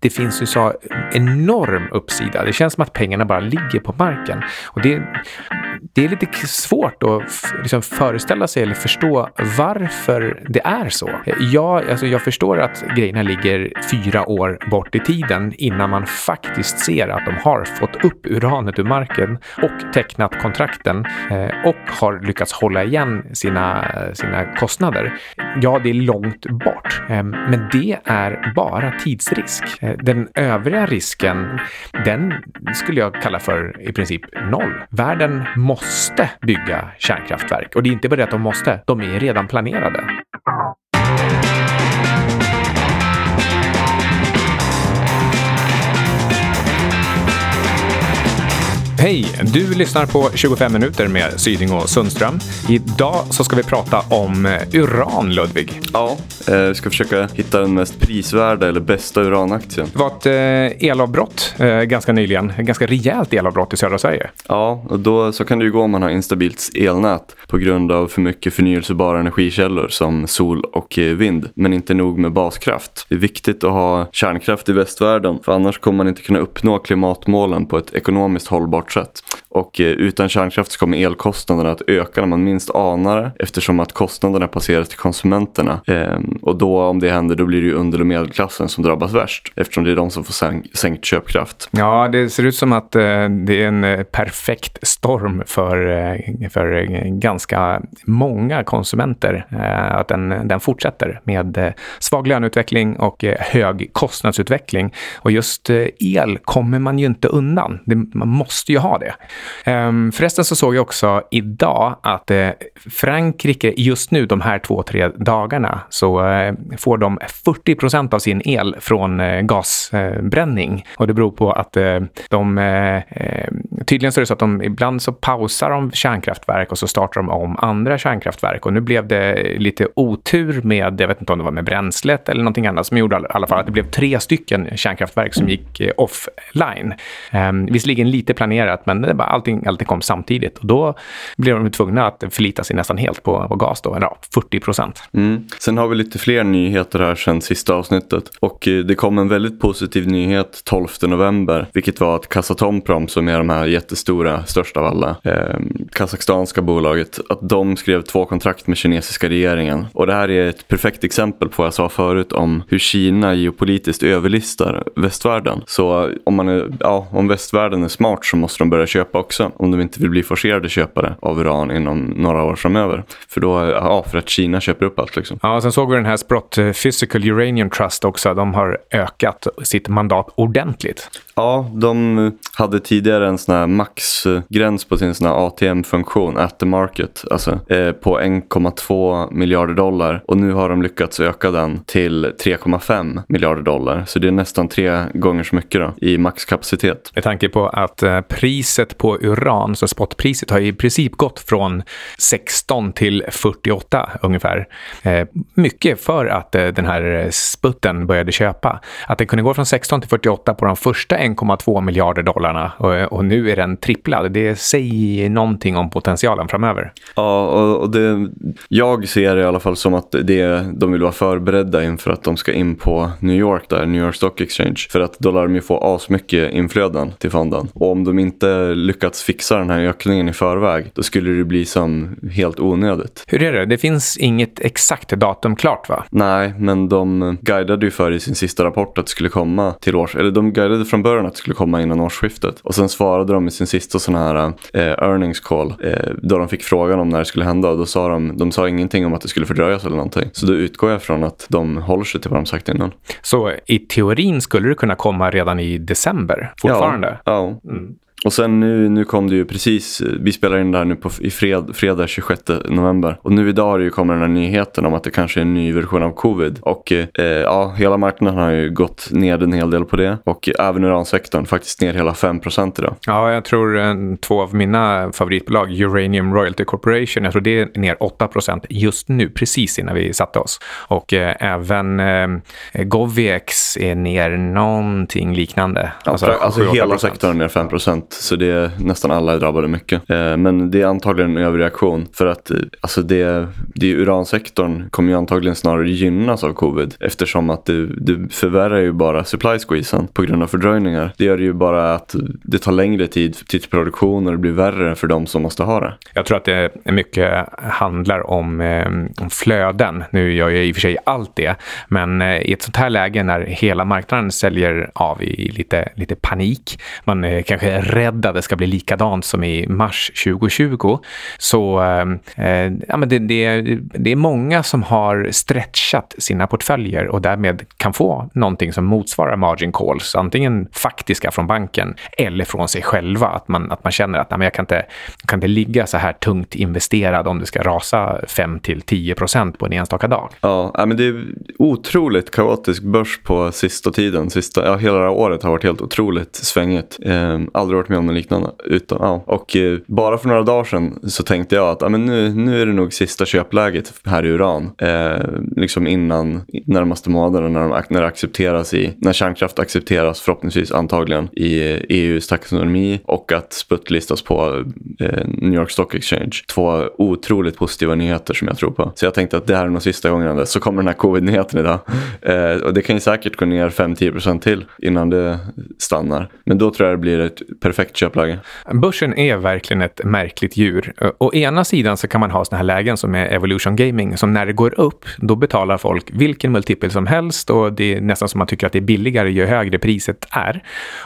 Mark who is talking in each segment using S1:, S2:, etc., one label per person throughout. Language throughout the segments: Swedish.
S1: det finns ju så enorm uppsida. Det känns som att pengarna bara ligger på marken. Och det, det är lite svårt att liksom föreställa sig eller förstå varför det är så. Jag, alltså jag förstår att grejerna ligger fyra år bort i tiden innan man faktiskt ser att de har fått upp uranet ur marken och tecknat kontrakten eh, och har lyckats hålla igen sina, sina kostnader. Ja, det är långt bort, eh, men det är bara tidsrisk. Eh, den övriga risken, den skulle jag kalla för i princip noll. Världen måste bygga kärnkraftverk och det är inte bara det att de måste, de är redan planerade. Hej! Du lyssnar på 25 minuter med Syding och Sundström. Idag så ska vi prata om eh, uran, Ludvig.
S2: Ja, eh, vi ska försöka hitta den mest prisvärda eller bästa uranaktien.
S1: Det var ett eh, elavbrott ganska nyligen. Ett ganska rejält elavbrott i södra Sverige.
S2: Ja, och då så kan det ju gå om man har instabilt elnät på grund av för mycket förnyelsebara energikällor som sol och vind. Men inte nog med baskraft. Det är viktigt att ha kärnkraft i västvärlden för annars kommer man inte kunna uppnå klimatmålen på ett ekonomiskt hållbart sätt. Och eh, utan kärnkraft så kommer elkostnaderna att öka när man minst anar det eftersom att kostnaderna passeras till konsumenterna. Ehm, och då om det händer då blir det ju under och medelklassen som drabbas värst eftersom det är de som får sänkt köpkraft.
S1: Ja, det ser ut som att eh, det är en eh, perfekt storm för, eh, för ganska många konsumenter. Att den, den fortsätter med svag löneutveckling och hög kostnadsutveckling. Och just el kommer man ju inte undan. Det, man måste ju ha det. Um, förresten så såg jag också idag att eh, Frankrike just nu, de här två, tre dagarna, så eh, får de 40 procent av sin el från eh, gasbränning. och det beror på att eh, de, eh, eh, tydligen så är det så att de ibland så pausar de kärnkraftverk och så startar de om andra kärnkraftverk. Och nu blev det lite otur med, jag vet inte om det var med bränslet eller någonting annat, som gjorde i alla fall att det blev tre stycken kärnkraftverk som gick offline. Um, visserligen lite planerat, men det bara, allting, allting kom samtidigt. Och då blev de tvungna att förlita sig nästan helt på, på gas, då, ja, 40 procent.
S2: Mm. Sen har vi lite fler nyheter här sen sista avsnittet. Och eh, det kom en väldigt positiv nyhet 12 november, vilket var att Kazatomprom, som är de här jättestora, största av alla, eh, kazakstanska bolaget, att de skrev två kontrakt med kinesiska regeringen. Och det här är ett perfekt exempel på vad jag sa förut om hur Kina geopolitiskt överlistar västvärlden. Så om, man är, ja, om västvärlden är smart så måste de börja köpa också. Om de inte vill bli forcerade köpare av uran inom några år framöver. För då, ja, för att Kina köper upp allt liksom.
S1: Ja, sen såg vi den här Sprott eh, Physical Uranium Trust också. De har ökat sitt mandat ordentligt.
S2: Ja, de hade tidigare en sån här maxgräns på sin sån här ATM-funktion, at the market, alltså eh, på 1,2 miljarder dollar. Och nu har de lyckats öka den till 3,5 miljarder dollar. Så det är nästan tre gånger så mycket då, i maxkapacitet.
S1: Med tanke på att eh, priset på uran, så spotpriset, har i princip gått från 16 till 48 ungefär. Eh, mycket för att eh, den här eh, sputten började köpa. Att den kunde gå från 16 till 48 på de första 1,2 miljarder dollarna och, nu är den tripplad. Det säger någonting om potentialen framöver.
S2: Ja, och, och det, jag ser det i alla fall som att det, de vill vara förberedda inför att de ska in på New York där, New York Stock Exchange. För att då lär de ju få asmycket inflöden till fonden. Och om de inte lyckats fixa den här ökningen i förväg, då skulle det bli som helt onödigt.
S1: Hur är det? Det finns inget exakt datum klart va?
S2: Nej, men de guidade ju för i sin sista rapport att det skulle komma till års... Eller de guidade från början att det skulle komma innan årsskiftet. Och sen svarade de i sin sista sån här eh, earnings call eh, då de fick frågan om när det skulle hända. Och då sa de, de sa ingenting om att det skulle fördröjas eller någonting. Så då utgår jag från att de håller sig till vad de sagt innan.
S1: Så i teorin skulle det kunna komma redan i december fortfarande?
S2: Ja. ja. Mm. Och sen nu, nu kom det ju precis, vi spelar in det här nu på, i fred, fredag 26 november. Och nu idag har det ju kommit den här nyheten om att det kanske är en ny version av covid. Och eh, ja, hela marknaden har ju gått ner en hel del på det. Och även uransektorn faktiskt ner hela 5% idag.
S1: Ja, jag tror en, två av mina favoritbolag, Uranium Royalty Corporation, jag tror det är ner 8% just nu, precis innan vi satte oss. Och eh, även eh, Goviex är ner någonting liknande.
S2: Ja, alltså, alltså hela sektorn är ner 5% så det är nästan alla är drabbade mycket. Eh, men det är antagligen en överreaktion för att eh, alltså det, det uransektorn kommer ju antagligen snarare gynnas av covid eftersom att det, det förvärrar ju bara supply squeezen på grund av fördröjningar. Det gör ju bara att det tar längre tid till produktion och det blir värre för de som måste ha det.
S1: Jag tror att det mycket handlar om, eh, om flöden. Nu gör jag i och för sig allt det, men eh, i ett sånt här läge när hela marknaden säljer av i lite, lite panik, man är kanske är rädd att det ska bli likadant som i mars 2020, så eh, eh, ja, men det, det, det är många som har stretchat sina portföljer och därmed kan få någonting som motsvarar margin calls, antingen faktiska från banken eller från sig själva. Att man, att man känner att nej, men jag kan inte, kan inte ligga så här tungt investerad om det ska rasa 5 till 10 procent på en enstaka dag.
S2: Ja, men det är otroligt kaotisk börs på sista tiden. Sista, ja, hela det här året har varit helt otroligt svängigt. Eh, aldrig varit med om något liknande. Utan, ja. Och eh, bara för några dagar sedan så tänkte jag att ah, men nu, nu är det nog sista köpläget här i uran. Eh, liksom innan närmaste månaderna när, de, när det accepteras i, när kärnkraft accepteras förhoppningsvis antagligen i EUs taxonomi och att SPUT listas på eh, New York Stock Exchange. Två otroligt positiva nyheter som jag tror på. Så jag tänkte att det här är nog sista gången så kommer den här covid-nyheten idag. Eh, och det kan ju säkert gå ner 5-10% till innan det stannar. Men då tror jag det blir ett perfekt köpläge.
S1: Börsen är verkligen ett märkligt djur. Å ena sidan så kan man ha såna här lägen som är Evolution Gaming som när det går upp då betalar folk vilken multipel som helst och det är nästan som man tycker att det är billigare ju högre priset är.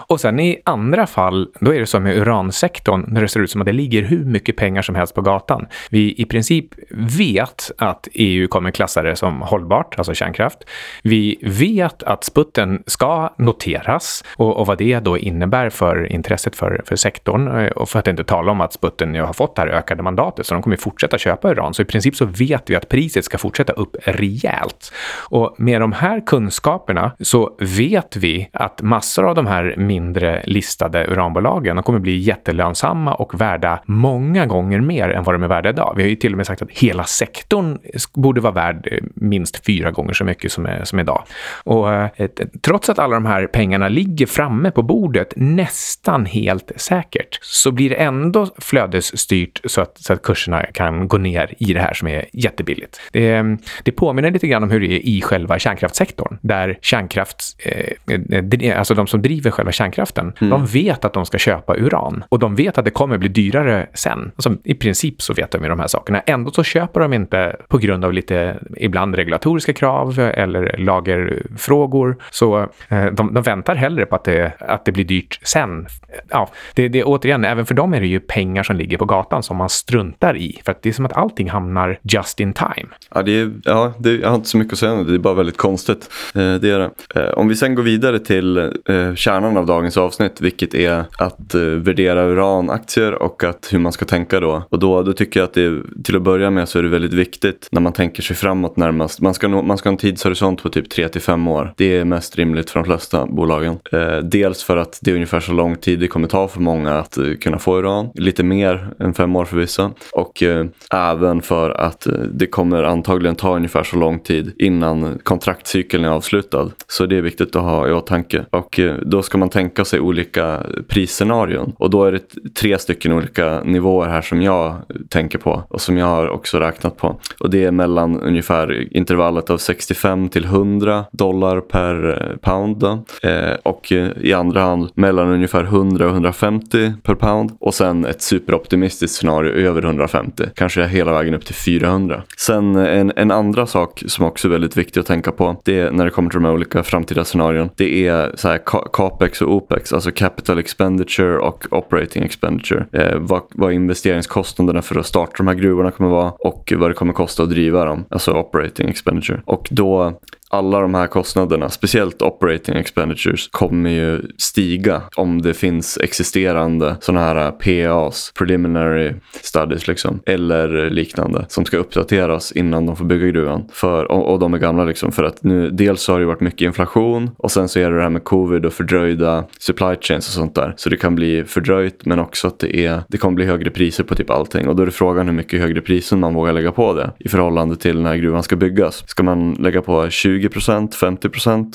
S1: Och sen i andra fall, då är det som med uransektorn när det ser ut som att det ligger hur mycket pengar som helst på gatan. Vi i princip vet att EU kommer klassa det som hållbart, alltså kärnkraft. Vi vet att sputten ska noteras och, och vad det då innebär för intresset för, för sektorn eh, och för att inte tala om att sputten nu har fått det här ökade mandatet så de kommer fortsätta köpa uran. Så i princip så vet vi att priset ska fortsätta upp rejält. Och med de här kunskaperna så vet vi att massor av de här mindre listade uranbolagen de kommer bli jättelönsamma och värda många gånger mer än vad de är värda idag. Vi har ju till och med sagt att hela sektorn borde vara värd eh, minst fyra gånger så mycket som, är, som idag. Och eh, trots att alla de här pengarna ligger framme på bordet nästan helt säkert så blir det ändå flödesstyrt så att, så att kurserna kan gå ner i det här som är jättebilligt. Det, det påminner lite grann om hur det är i själva kärnkraftssektorn där kärnkraft, eh, alltså de som driver själva kärnkraften, mm. de vet att de ska köpa uran och de vet att det kommer bli dyrare sen. Alltså, I princip så vet de ju de här sakerna. Ändå så köper de inte på grund av lite ibland regulatoriska krav eller lagerfrågor. Så eh, de, de, väntar hellre på att det, att det blir dyrt sen. Ja, det, det, återigen, även för dem är det ju pengar som ligger på gatan som man struntar i. För att det är som att allting hamnar just in time.
S2: Ja, det är, ja det, jag har inte så mycket att säga om det. Det är bara väldigt konstigt. Eh, det är det. Eh, om vi sen går vidare till eh, kärnan av dagens avsnitt, vilket är att eh, värdera uranaktier och att hur man ska tänka då. Och då, då tycker jag att det till att börja med så är det väldigt viktigt när man tänker sig framåt närmast. Man ska, nå, man ska ha en tidshorisont på typ 3 till 5 år. Det är mest rimligt för de flesta bolagen. Eh, dels för att det är ungefär så lång tid det kommer ta för många att eh, kunna få uran. Lite mer än fem år för vissa. Och eh, även för att eh, det kommer antagligen ta ungefär så lång tid innan kontraktcykeln är avslutad. Så det är viktigt att ha i åtanke. Och eh, då ska man tänka sig olika prisscenarion. Och då är det tre stycken olika nivåer här som jag tänker på och som jag har också räknat på. Och det är mellan ungefär intervallet av 65 till 100 dollar per pound. Då. Eh, och i andra hand mellan ungefär 100 och 150 per pound. Och sen ett superoptimistiskt scenario över 150. Kanske hela vägen upp till 400. Sen eh, en, en andra sak som också är väldigt viktig att tänka på. Det är när det kommer till de här olika framtida scenarion. Det är så här capex och opex, alltså capital expenditure och operating expenditure. Eh, vad, vad investeringskostnaderna för att starta de här gruvorna kommer vara och vad det kommer kosta att driva dem, alltså operating expenditure. Och då alla de här kostnaderna, speciellt operating expenditures, kommer ju stiga om det finns existerande sådana här äh, PAs, preliminary studies liksom, eller liknande som ska uppdateras innan de får bygga gruvan. För, och, och de är gamla liksom för att nu dels har det varit mycket inflation och sen så är det det här med covid och fördröjda supply chains och sånt där. Så det kan bli fördröjt men också att det, är, det kommer bli högre priser på typ allting och då är det frågan hur mycket högre priser man vågar lägga på det i förhållande till när gruvan ska byggas. Ska man lägga på 20 20 50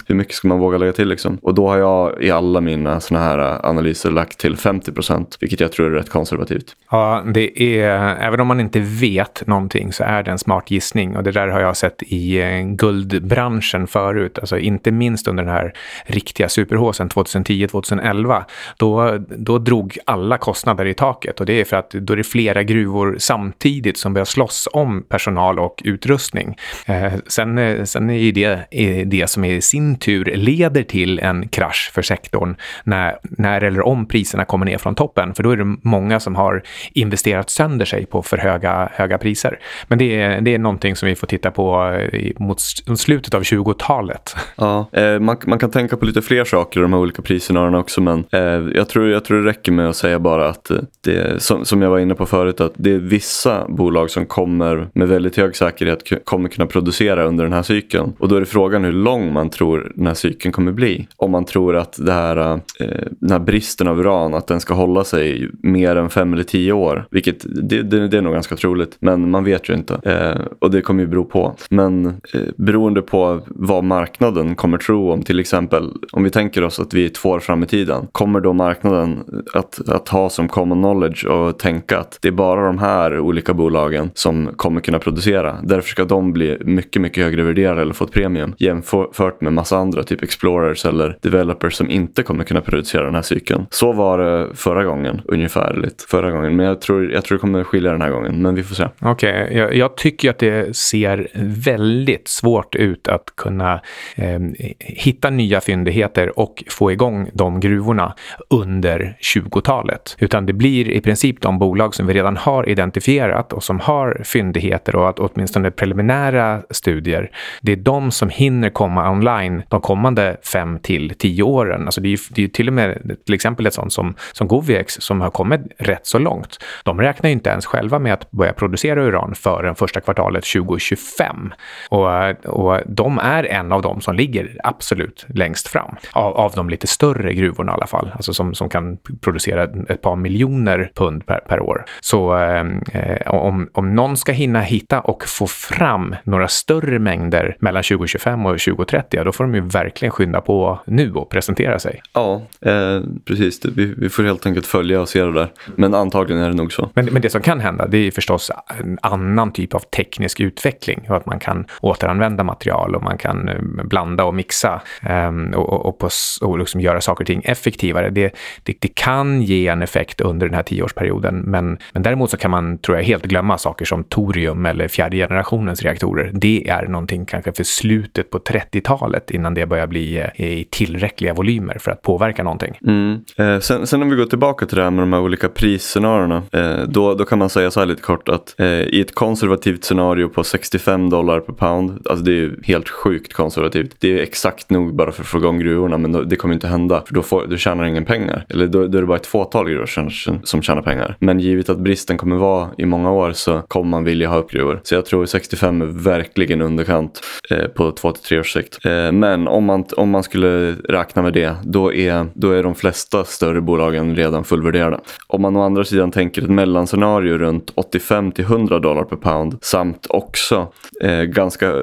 S2: Hur mycket ska man våga lägga till liksom? Och då har jag i alla mina sådana här eh, analyser lagt till 50% vilket jag tror är rätt konservativt.
S1: Ja, det är, även om man inte vet någonting så är det en smart gissning och det där har jag sett i eh, guldbranschen förut, alltså inte minst under den här riktiga superhåsen 2010-2011. Då, då drog alla kostnader i taket och det är för att då är det flera gruvor samtidigt som börjar slåss om personal och utrustning. Eh, sen, eh, sen är ju det det som i sin tur leder till en krasch för sektorn när, när eller om priserna kommer ner från toppen, för då är det många som har investerat sönder sig på för höga, höga priser. Men det är, det är någonting som vi får titta på eh, mot slutet av 20-talet.
S2: Ja, eh, man, man kan tänka på lite fler saker i de här olika prisscenarierna också, men eh, jag, tror, jag tror det räcker med att säga bara att eh, det, som, som jag var inne på förut, att det är vissa bolag som kommer med väldigt hög säkerhet kommer kunna producera under den här cykeln. Och då är det frågan hur lång man tror den här cykeln kommer bli. Om man tror att det här, eh, den här bristen av uran, att den ska hålla sig mer än fem eller tio år. Vilket det, det, det är nog ganska troligt, men man vet ju inte. Eh, och det kommer ju bero på. Men eh, beroende på vad marknaden kommer tro om till exempel, om vi tänker oss att vi är två år fram i tiden, kommer då marknaden att, att ha som common knowledge och tänka att det är bara de här olika bolagen som kommer kunna producera. Därför ska de bli mycket, mycket högre värderade eller få ett premium jämfört med massa andra, typ explorers eller developers som inte kommer kunna producera den här cykeln. Så var det förra gången ungefärligt. Förra gången, men jag tror, jag tror det kommer skilja den här gången, men vi får se.
S1: Okej, okay. jag, jag, tycker att det ser väldigt svårt ut att kunna eh, hitta nya fyndigheter och få igång de gruvorna under 20-talet. Utan det blir i princip de bolag som vi redan har identifierat och som har fyndigheter och att åtminstone preliminära studier, det är de som hinner komma online de kommande fem till tio åren. Alltså det är ju, det är till och med till exempel ett sånt som, som Goviex som har kommit rätt så långt. De räknar ju inte ens själva med att börja producera uran förrän första kvartalet 2025. Och, och de är en av dem som ligger absolut längst fram. Av, av de lite större gruvorna i alla fall, alltså som, som kan producera ett par miljoner pund per, per år. Så eh, eh om, om någon ska hinna hitta och få fram några större mängder mellan 2025 och 2030, då får de ju verkligen skynda på nu och presentera sig.
S2: Ja, eh, precis. Vi, vi, får helt enkelt följa och se det där. Men antagligen är det nog så.
S1: Men, men det som kan hända, det är förstås en annan typ av teknisk utveckling och att man kan återanvända material och man kan eh, blanda och mixa um, och, och, på, och liksom göra saker och ting effektivare. Det, det, det, kan ge en effekt under den här tioårsperioden, men, men däremot så kan man, tror jag, helt glömma saker som torium eller fjärde generationens reaktorer. Det är någonting kanske för slutet på 30-talet innan det börjar bli eh, i tillräckliga volymer för att påverka någonting.
S2: Mm. Eh, sen, sen om vi går tillbaka till det här med de här olika prisscenarierna, eh, då, då kan man säga så här lite kort att eh, i ett konservativt scenario på 65 dollar per pound, alltså det är ju helt sjukt konservativt. Det är exakt nog bara för att få igång gruvorna, men då, det kommer inte hända, för då, får, då tjänar ingen pengar. Eller då, då är det bara ett fåtal gruvor som, som tjänar pengar. Men givet att bristen kommer vara i många år så kommer man vilja ha upp gruvor. Så jag tror 65 är verkligen underkant eh, två till tre års sikt. Eh, men om man, om man skulle räkna med det, då är, då är de flesta större bolagen redan fullvärderade. Om man å andra sidan tänker ett mellanscenario runt 85 till 100 dollar per pound samt också eh, ganska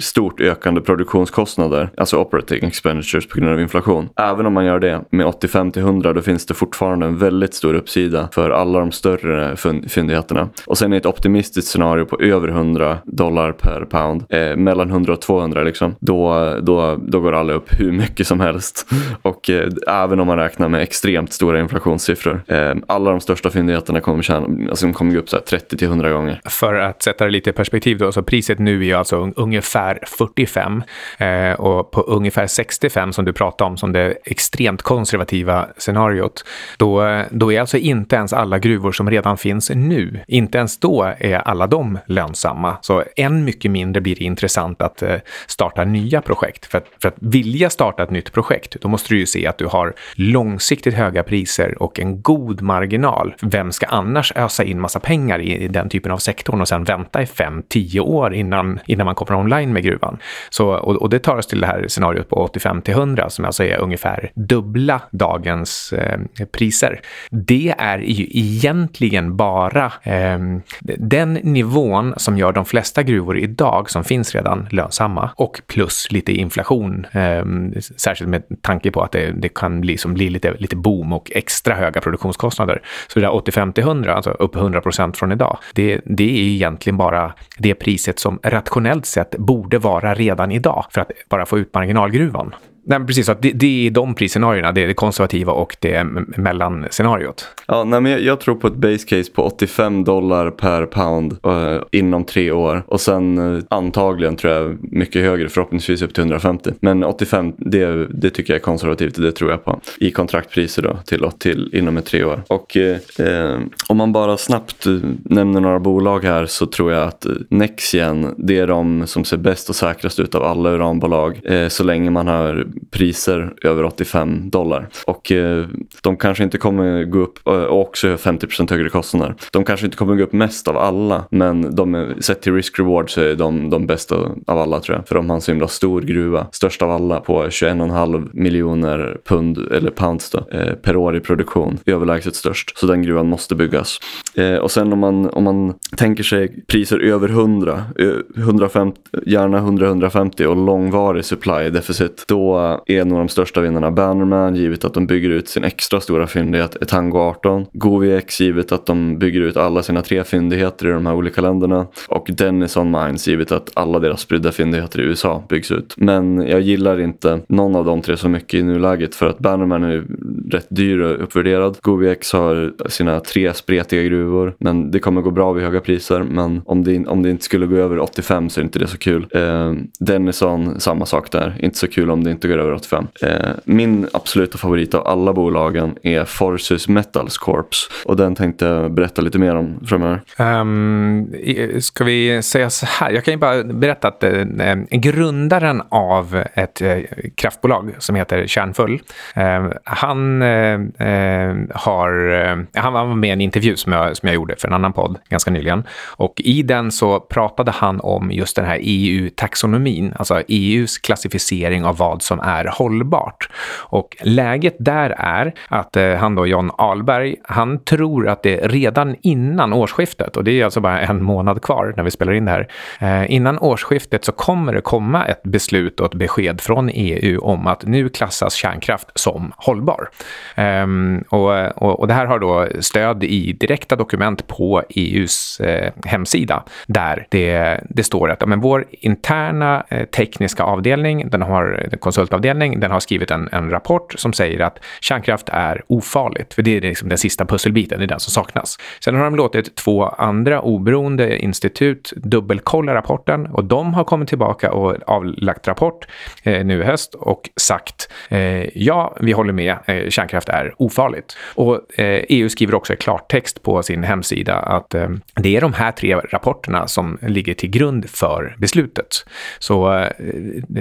S2: stort ökande produktionskostnader, alltså operating expenditures på grund av inflation. Även om man gör det med 85 till 100 då finns det fortfarande en väldigt stor uppsida för alla de större fyndigheterna. Och sen i ett optimistiskt scenario på över 100 dollar per pound, eh, mellan 100 och 200 liksom, då, då, då går alla upp hur mycket som helst. Och eh, även om man räknar med extremt stora inflationssiffror. Eh, alla de största fyndigheterna kommer, tjäna, alltså, de kommer gå upp 30-100 gånger.
S1: För att sätta det lite i perspektiv då, så priset nu är alltså ungefär 45 eh, och på ungefär 65 som du pratade om som det extremt konservativa scenariot, då, då är alltså inte ens alla gruvor som redan finns nu, inte ens då är alla de lönsamma. Så än mycket mindre blir det intressant att eh, startar nya projekt. För att, för att vilja starta ett nytt projekt, då måste du ju se att du har långsiktigt höga priser och en god marginal. Vem ska annars ösa in massa pengar i, i den typen av sektorn och sen vänta i fem, tio år innan, innan man kommer online med gruvan? Så, och, och det tar oss till det här scenariot på 85 till 100 som alltså är ungefär dubbla dagens eh, priser. Det är ju egentligen bara eh, den nivån som gör de flesta gruvor idag som finns redan lönsamma och plus lite inflation. Eh, särskilt med tanke på att det, det kan bli, som bli lite, lite boom och extra höga produktionskostnader. Så det där 85 till 100, alltså upp 100 procent från idag, det, det är egentligen bara det priset som rationellt sett borde vara redan idag för att bara få ut marginalgruvan. Nej, precis. Att det, det är de prisscenarierna, det är det konservativa och det mellanscenariot.
S2: Ja, nej, men jag, jag, tror på ett base case på 85 dollar per pound uh, inom tre år. Och sen uh, antagligen tror jag mycket högre, förhoppningsvis upp till 150. Men 85, det, det tycker jag är konservativt och det tror jag på. I kontraktpriser då till, till inom ett tre år. Och uh, om man bara snabbt nämner några bolag här så tror jag att Nexien, det är de som ser bäst och säkrast ut av alla uranbolag. så länge man har priser över 85 dollar. Och eh, de kanske inte kommer gå upp, eh, och också 50% högre kostnader. De kanske inte kommer gå upp mest av alla, men de, sett till risk-reward så är de de bästa av alla tror jag. För de har en så himla stor gruva, störst av alla på 21,5 miljoner pund, eller pounds då, eh, per år i produktion. Överlägset störst. Så den gruvan måste byggas. Eh, och sen om man, om man tänker sig priser över 100, 150, eh, gärna 100-150 och långvarig supply deficit, då är nog de största vinnarna Bannerman givet att de bygger ut sin extra stora fyndighet Etango 18. GoviX givet att de bygger ut alla sina tre fyndigheter i de här olika länderna. Och Denison Mines givet att alla deras spridda fyndigheter i USA byggs ut. Men jag gillar inte någon av de tre så mycket i nuläget för att Bannerman är rätt dyr och uppvärderad. GoviX har sina tre spretiga gruvor men det kommer gå bra vid höga priser. Men om det, om det inte skulle gå över 85 så är inte det så kul. Eh, Denison, samma sak där. Inte så kul om det inte går över 85. Eh, min absoluta favorit av alla bolagen är Forces Metals Corps. Och den tänkte jag berätta lite mer om framöver. Um,
S1: ska vi säga så här? Jag kan ju bara berätta att eh, eh grundaren av ett eh, kraftbolag som heter Kärnfull, ehm, eh, han, eh, har, eh, han var med i en intervju som jag, som jag gjorde för en annan podd ganska nyligen. Och i den så pratade han om just den här EU-taxonomin, alltså EUs klassificering av vad som är hållbart. Och läget där är att eh, han då, John Alberg, han tror att det redan innan årsskiftet, och det är alltså bara en månad kvar när vi spelar in det här, eh, innan årsskiftet så kommer det komma ett beslut och ett besked från EU om att nu klassas kärnkraft som hållbar. Um, och, och, och, det här har då stöd i direkta dokument på EUs eh, hemsida där det, det står att ja, men vår interna eh, tekniska avdelning, den har eh, konsult konsultavdelning, den har skrivit en, en rapport som säger att kärnkraft är ofarligt, för det är liksom den sista pusselbiten, det är den som saknas. Sen har de låtit två andra oberoende institut dubbelkolla rapporten och de har kommit tillbaka och avlagt rapport eh, nu i höst och sagt eh, ja, vi håller med, eh, kärnkraft är ofarligt. Och eh, EU skriver också i klartext på sin hemsida att eh, det är de här tre rapporterna som ligger till grund för beslutet. Så eh,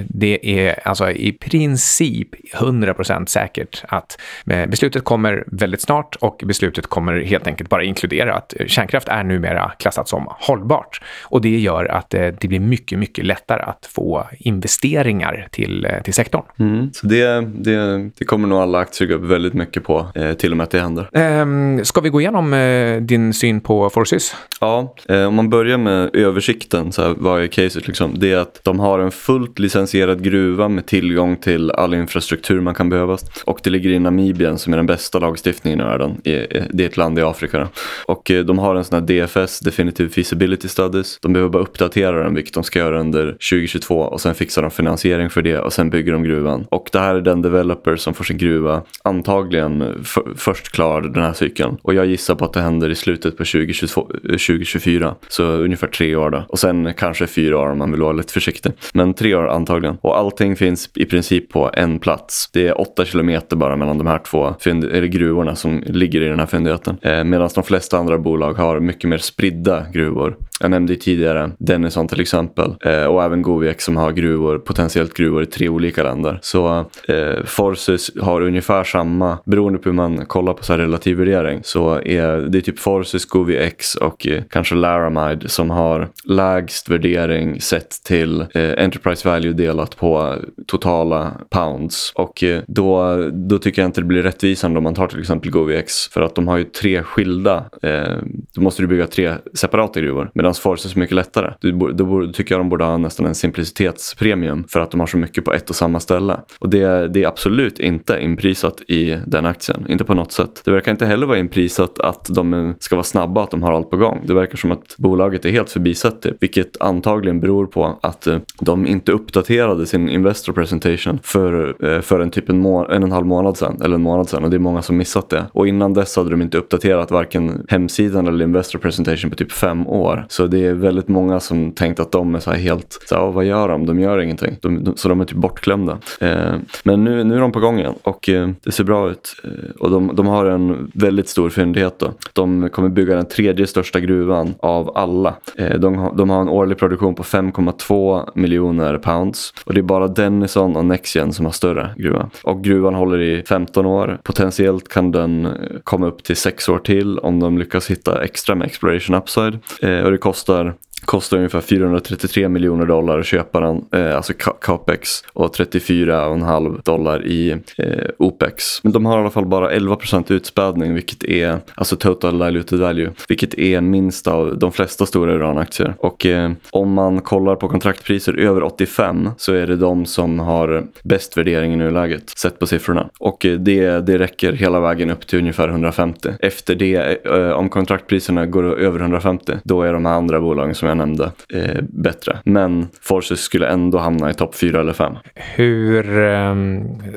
S1: det är alltså i princip 100% säkert att eh, beslutet kommer väldigt snart och beslutet kommer helt enkelt bara inkludera att kärnkraft är numera klassat som hållbart. Och det gör att eh, det blir mycket, mycket lättare att få investeringar till, eh, till sektorn.
S2: Mm. Så det, det, det kommer nog alla aktier gå upp väldigt mycket på, eh, till och med att det händer.
S1: Eh, ska vi gå igenom eh, din syn på Forces?
S2: Ja, eh, om man börjar med översikten, så här, vad är caset liksom? Det är att de har en fullt licensierad gruva med tillgång till all infrastruktur man kan behöva. Och det ligger i Namibien som är den bästa lagstiftningen i världen. Det är ett land i Afrika. Och eh, de har en sån här DFS, Definitive Feasibility Studies. De behöver bara uppdatera den, vilket de ska göra under 2022. Och sen fixar de finansiering för det och sen bygger de gruvan. Och det här är den developer som får sin gruva antagligen först klar den här cykeln. Och jag gissar på att det händer i slutet på 2022, 2024. Eh, Så ungefär tre år då. Och sen kanske fyra år om man vill vara lite försiktig. Men tre år antagligen. Och allting finns i princip på en plats. Det är åtta kilometer bara mellan de här två eller gruvorna som ligger i den här fyndigheten. Eh, Medan de flesta andra bolag har mycket mer spridda gruvor. Jag nämnde tidigare Denison till exempel eh, och även Goviek som har gruvor, potentiellt gruvor i tre olika länder. Så eh, Forces har ungefär samma, beroende på hur man kollar på så här relativ värdering, så är det typ Forces, GoviX och eh, kanske Laramide som har lägst värdering sett till eh, Enterprise Value delat på totala pounds. Och eh, då, då tycker jag inte det blir rättvisande om man tar till exempel GoviX för att de har ju tre skilda, eh, då måste du bygga tre separata gruvor. Medan Medan Force är så mycket lättare. Då tycker jag de borde ha nästan en simplicitetspremium för att de har så mycket på ett och samma ställe. Och det, det är absolut inte inprisat i den aktien. Inte på något sätt. Det verkar inte heller vara inprisat att de ska vara snabba, att de har allt på gång. Det verkar som att bolaget är helt förbisett typ. vilket antagligen beror på att eh, de inte uppdaterade sin Investor Presentation för, eh, för en typ en, må en och en halv månad sedan, eller en månad sedan och det är många som missat det. Och innan dess hade de inte uppdaterat varken hemsidan eller Investor Presentation på typ fem år. Så det är väldigt många som tänkt att de är så här helt, så här, vad gör de? De gör ingenting. De, de, så de är typ bortglömda. Eh, men nu, nu är de på gång igen och eh, det ser bra ut. Eh, och de, de har en väldigt stor fyndighet då. De kommer bygga den tredje största gruvan av alla. Eh, de, de har en årlig produktion på 5,2 miljoner pounds och det är bara Denison och Nexian som har större gruva. Och gruvan håller i 15 år. Potentiellt kan den eh, komma upp till 6 år till om de lyckas hitta extra med exploration upside. Eh, och det kostar Kostar ungefär 433 miljoner dollar att köpa den, eh, alltså capex och 34,5 dollar i eh, opex. Men de har i alla fall bara 11% utspädning vilket är, alltså total diluted value, vilket är minst av de flesta stora uranaktier. Och eh, om man kollar på kontraktpriser över 85 så är det de som har bäst värdering i nuläget sett på siffrorna. Och eh, det, det räcker hela vägen upp till ungefär 150. Efter det, eh, om kontraktpriserna går över 150, då är de här andra bolagen som jag nämnde eh, bättre. Men Forces skulle ändå hamna i topp 4 eller 5.
S1: Hur eh,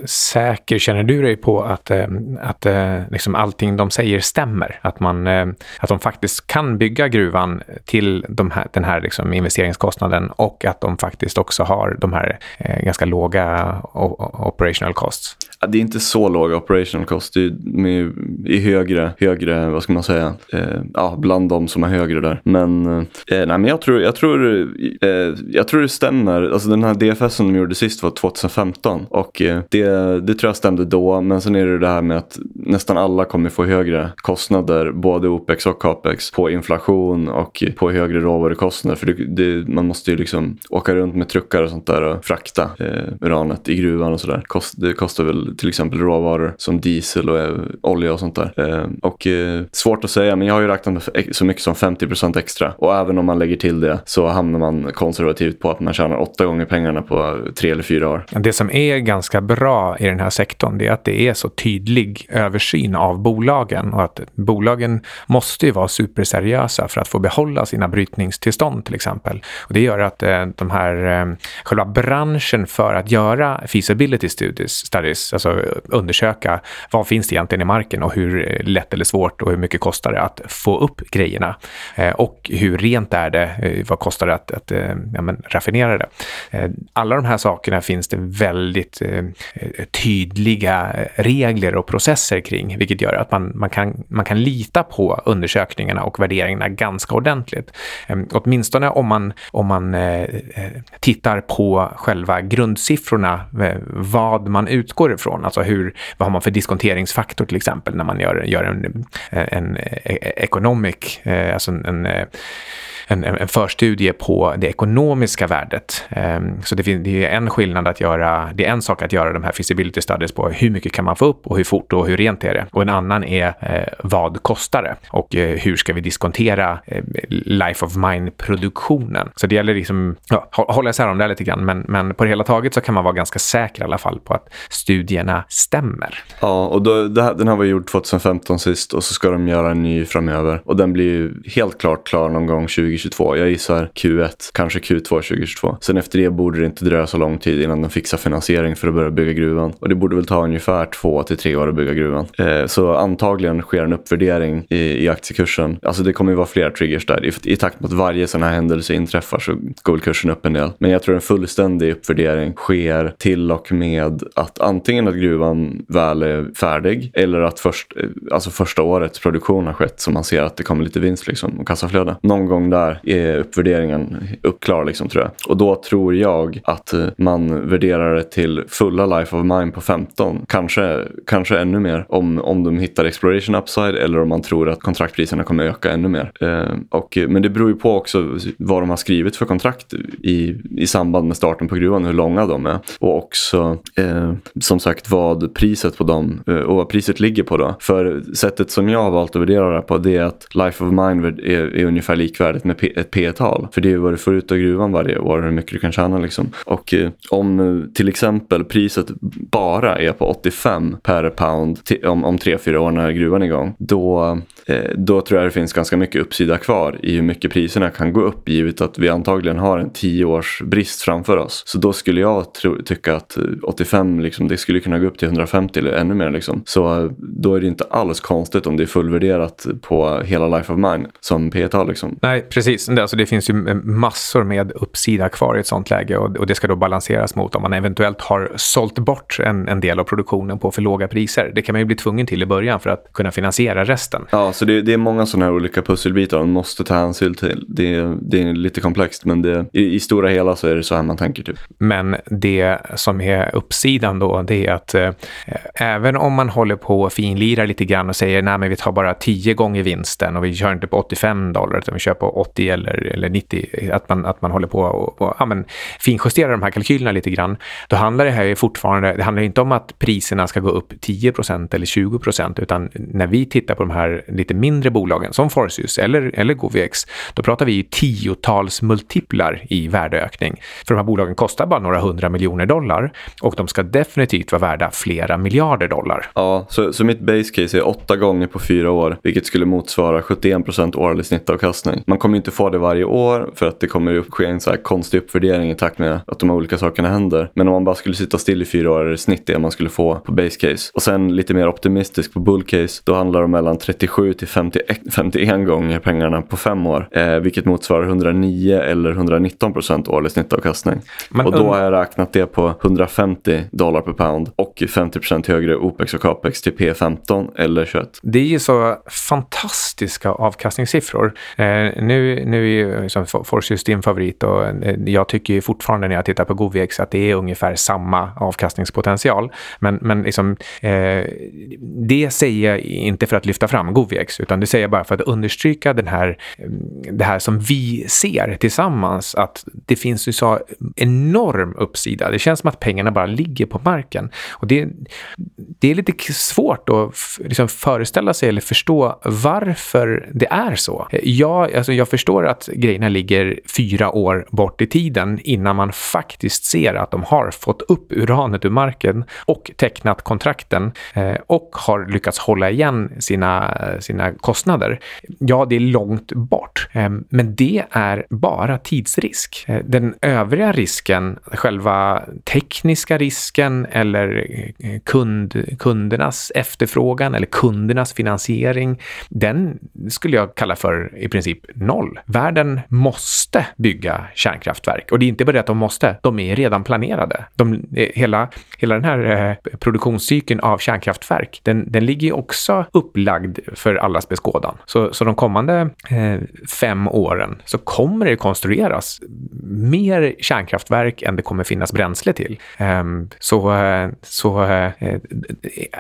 S1: säker känner du dig på att, eh, att liksom allting de säger stämmer? Att, man, eh, att de faktiskt kan bygga gruvan till de här, den här liksom investeringskostnaden och att de faktiskt också har de här eh, ganska låga operational costs?
S2: Ja, det är inte så låga operational costs. Det är i högre, högre, vad ska man säga, eh, ja, bland de som är högre där. Men, eh, nej, men jag tror, jag tror, eh, jag tror det stämmer. Alltså den här DFS som de gjorde sist var 2015 och eh, det, det tror jag stämde då. Men sen är det det här med att nästan alla kommer få högre kostnader, både OPEX och CAPEX, på inflation och på högre råvarukostnader. För det, det, man måste ju liksom åka runt med truckar och sånt där och frakta eh, uranet i gruvan och sådär. Kost, det kostar väl till exempel råvaror som diesel och eh, olja och sånt där. Eh, och eh, svårt att säga, men jag har ju räknat med så mycket som 50 procent extra. Och även om man lägger till det så hamnar man konservativt på att man tjänar åtta gånger pengarna på tre eller fyra år.
S1: Det som är ganska bra i den här sektorn det är att det är så tydlig översyn av bolagen och att bolagen måste ju vara superseriösa för att få behålla sina brytningstillstånd till exempel. Och det gör att eh, de här, eh, själva branschen för att göra feasibility studies, studies, alltså eh, undersöka vad finns det egentligen i marken och hur lätt eller svårt och hur mycket kostar det att få upp grejerna och hur rent är det Eh, vad kostar det att, att eh, ja, men, raffinera det? Eh, alla de här sakerna finns det väldigt tydliga regler och processer kring, vilket gör att man, man, kan, man kan lita på undersökningarna och värderingarna ganska ordentligt. Ehm, åtminstone om man, om man tittar på själva grundsiffrorna, vad man utgår ifrån, alltså hur, vad har man för diskonteringsfaktor till exempel när man gör, gör en, en, en economic, alltså en, en en, en förstudie på det ekonomiska värdet. Ehm, så det, är en skillnad att göra, det är en sak att göra de här feasibility studies på hur mycket kan man få upp och hur fort och hur rent är det. Och en annan är eh, vad kostar det och eh, hur ska vi diskontera eh, life of mine-produktionen. Så det gäller liksom, ja, hålla isär om det lite grann, men, men på det hela taget så kan man vara ganska säker i alla fall på att studierna stämmer.
S2: Ja, och då, här, den här var gjord 2015 sist och så ska de göra en ny framöver och den blir ju helt klart klar någon gång 20 2022. Jag gissar Q1, kanske Q2 2022. Sen efter det borde det inte dröja så lång tid innan de fixar finansiering för att börja bygga gruvan. Och det borde väl ta ungefär två till tre år att bygga gruvan. Eh, så antagligen sker en uppvärdering i, i aktiekursen. Alltså det kommer ju vara flera triggers där. I, I takt med att varje sån här händelse inträffar så går väl kursen upp en del. Men jag tror en fullständig uppvärdering sker till och med att antingen att gruvan väl är färdig eller att först, eh, alltså första årets produktion har skett så man ser att det kommer lite vinst liksom och kassaflöde. Någon gång där där är eh, uppvärderingen uppklar liksom tror jag. Och då tror jag att eh, man värderar det till fulla life of mine på 15. Kanske, kanske ännu mer om, om de hittar exploration upside eller om man tror att kontraktpriserna kommer öka ännu mer. Eh, och, eh, men det beror ju på också vad de har skrivit för kontrakt i, i samband med starten på gruvan, hur långa de är. Och också eh, som sagt vad priset på dem eh, och vad priset ligger på då. För sättet som jag har valt att värdera det på det är att life of mine är, är ungefär likvärdigt med med ett P-tal. För det är vad du får ut av gruvan varje år, hur mycket du kan tjäna liksom. Och eh, om eh, till exempel priset bara är på 85 per pound om, om 3-4 år när gruvan är igång, då, eh, då tror jag det finns ganska mycket uppsida kvar i hur mycket priserna kan gå upp givet att vi antagligen har en 10 års brist framför oss. Så då skulle jag tro, tycka att eh, 85, liksom, det skulle kunna gå upp till 150 eller ännu mer. Liksom. Så eh, då är det inte alls konstigt om det är fullvärderat på hela Life of Mine som P-tal. Liksom.
S1: Nej, precis. Det, alltså, det finns ju massor med uppsida kvar i ett sånt läge och, och det ska då balanseras mot om man eventuellt har sålt bort en, en del av produktionen på för låga priser. Det kan man ju bli tvungen till i början för att kunna finansiera resten.
S2: Ja, så det, det är många sådana här olika pusselbitar man måste ta hänsyn till. Det, det är lite komplext, men det, i, i, stora hela så är det så här man tänker. Typ.
S1: Men det som är uppsidan då, det är att eh, även om man håller på och finlirar lite grann och säger nej men vi tar bara 10 gånger vinsten och vi kör inte på 85 dollar utan vi kör på 80 eller, eller 90, att man, att man håller på och, och ja, men, finjusterar de här kalkylerna lite grann, då handlar det här ju fortfarande, det handlar inte om att priserna ska gå upp 10% eller 20% utan när vi tittar på de här lite mindre bolagen som Forcius eller, eller GoviX, då pratar vi ju tiotals multiplar i värdeökning. För de här bolagen kostar bara några hundra miljoner dollar och de ska definitivt vara värda flera miljarder dollar.
S2: Ja, så, så mitt base case är åtta gånger på fyra år, vilket skulle motsvara 71% årlig snittavkastning. Man kommer inte få det varje år för att det kommer att ske en så här konstig uppvärdering i takt med att de här olika sakerna händer. Men om man bara skulle sitta still i fyra år är det snitt det man skulle få på base case. Och sen lite mer optimistisk på bull case, då handlar det om mellan 37 till 51, 51 gånger pengarna på fem år, eh, vilket motsvarar 109 eller 119 procent årlig snittavkastning. Men, och då har jag räknat det på 150 dollar per pound och 50 procent högre OPEX och CAPEX till P15 eller 21.
S1: Det är ju så fantastiska avkastningssiffror. Eh, nu, nu är ju liksom Forsius din favorit och eh, jag tycker fortfarande när jag tittar på Govex att det är ungefär samma avkastningspotential. Men, men liksom, eh, det säger jag inte för att lyfta fram Govex utan det säger jag bara för att understryka den här, mm, det här som vi ser tillsammans att det finns ju så enorm uppsida. Det känns som att pengarna bara ligger på marken. Och det, det är lite svårt att liksom föreställa sig eller förstå varför det är så. Eh, jag, alltså jag förstår att grejerna ligger fyra år bort i tiden innan man faktiskt ser att de har fått upp uranet ur marken och tecknat kontrakten eh, och har lyckats hålla igen sina, sina kostnader. Ja, det är långt bort, eh, men det är bara tidsrisk. Eh, den övriga risken, själva tekniska risken eller kund, kundernas efterfrågan eller kundernas finansiering, den skulle jag kalla för i princip noll. Världen måste bygga kärnkraftverk och det är inte bara det att de måste, de är redan planerade. De, eh, hela, hela den här eh, produktionscykeln av kärnkraftverk, den, den ligger ju också upplagd för allas beskådan. Så, så de kommande eh, fem åren så kommer det konstrueras mer kärnkraftverk än det kommer finnas bränsle till. Ehm, eh, så så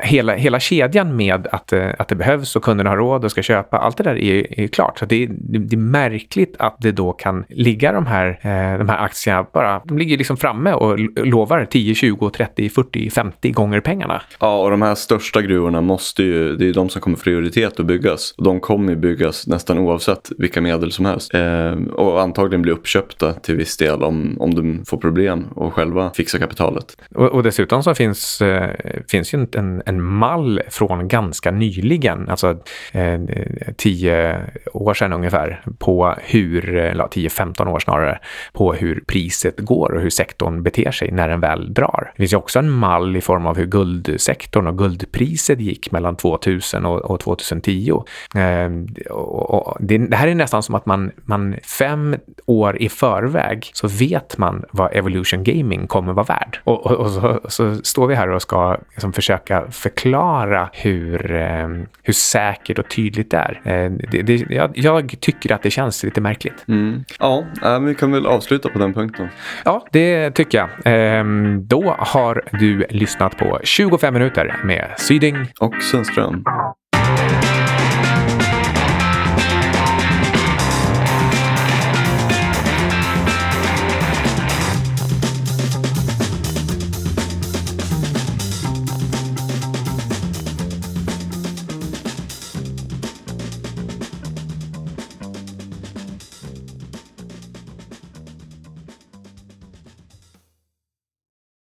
S1: hela, hela kedjan med att, eh, att det behövs och kunderna har råd och ska köpa, allt det där är, är klart. Så det, det, det, märkligt att det då kan ligga de här, uh, de här aktierna bara, de ligger liksom framme och lovar 10, 20, 30, 40, 50 gånger pengarna.
S2: Ja, och de här största gruvorna måste ju, det är de som kommer prioritet att byggas. Och de kommer ju byggas nästan oavsett vilka medel som helst. Eh, och antagligen bli uppköpta till viss del om, om de får problem och själva fixa kapitalet.
S1: Och, och dessutom så finns, eh, finns ju en, en mall från ganska nyligen, alltså eh, tio år sedan ungefär, på hur, eller 10-15 år snarare, på hur priset går och hur sektorn beter sig när den väl drar. Det finns ju också en mall i form av hur guldsektorn och guldpriset gick mellan 2000 och, och 2010. Eh, och, och det, det, här är nästan som att man, man fem år i förväg så vet man vad Evolution Gaming kommer vara värd. Och, och så, så, står vi här och ska liksom försöka förklara hur, eh, hur säkert och tydligt det är. Eh, det, det, jag, jag, tycker att det känns lite märkligt.
S2: Mm. Ja, vi kan väl avsluta på den punkten.
S1: Ja, det tycker jag. Ehm, då har du lyssnat på 25 minuter med Syding
S2: och Sundström.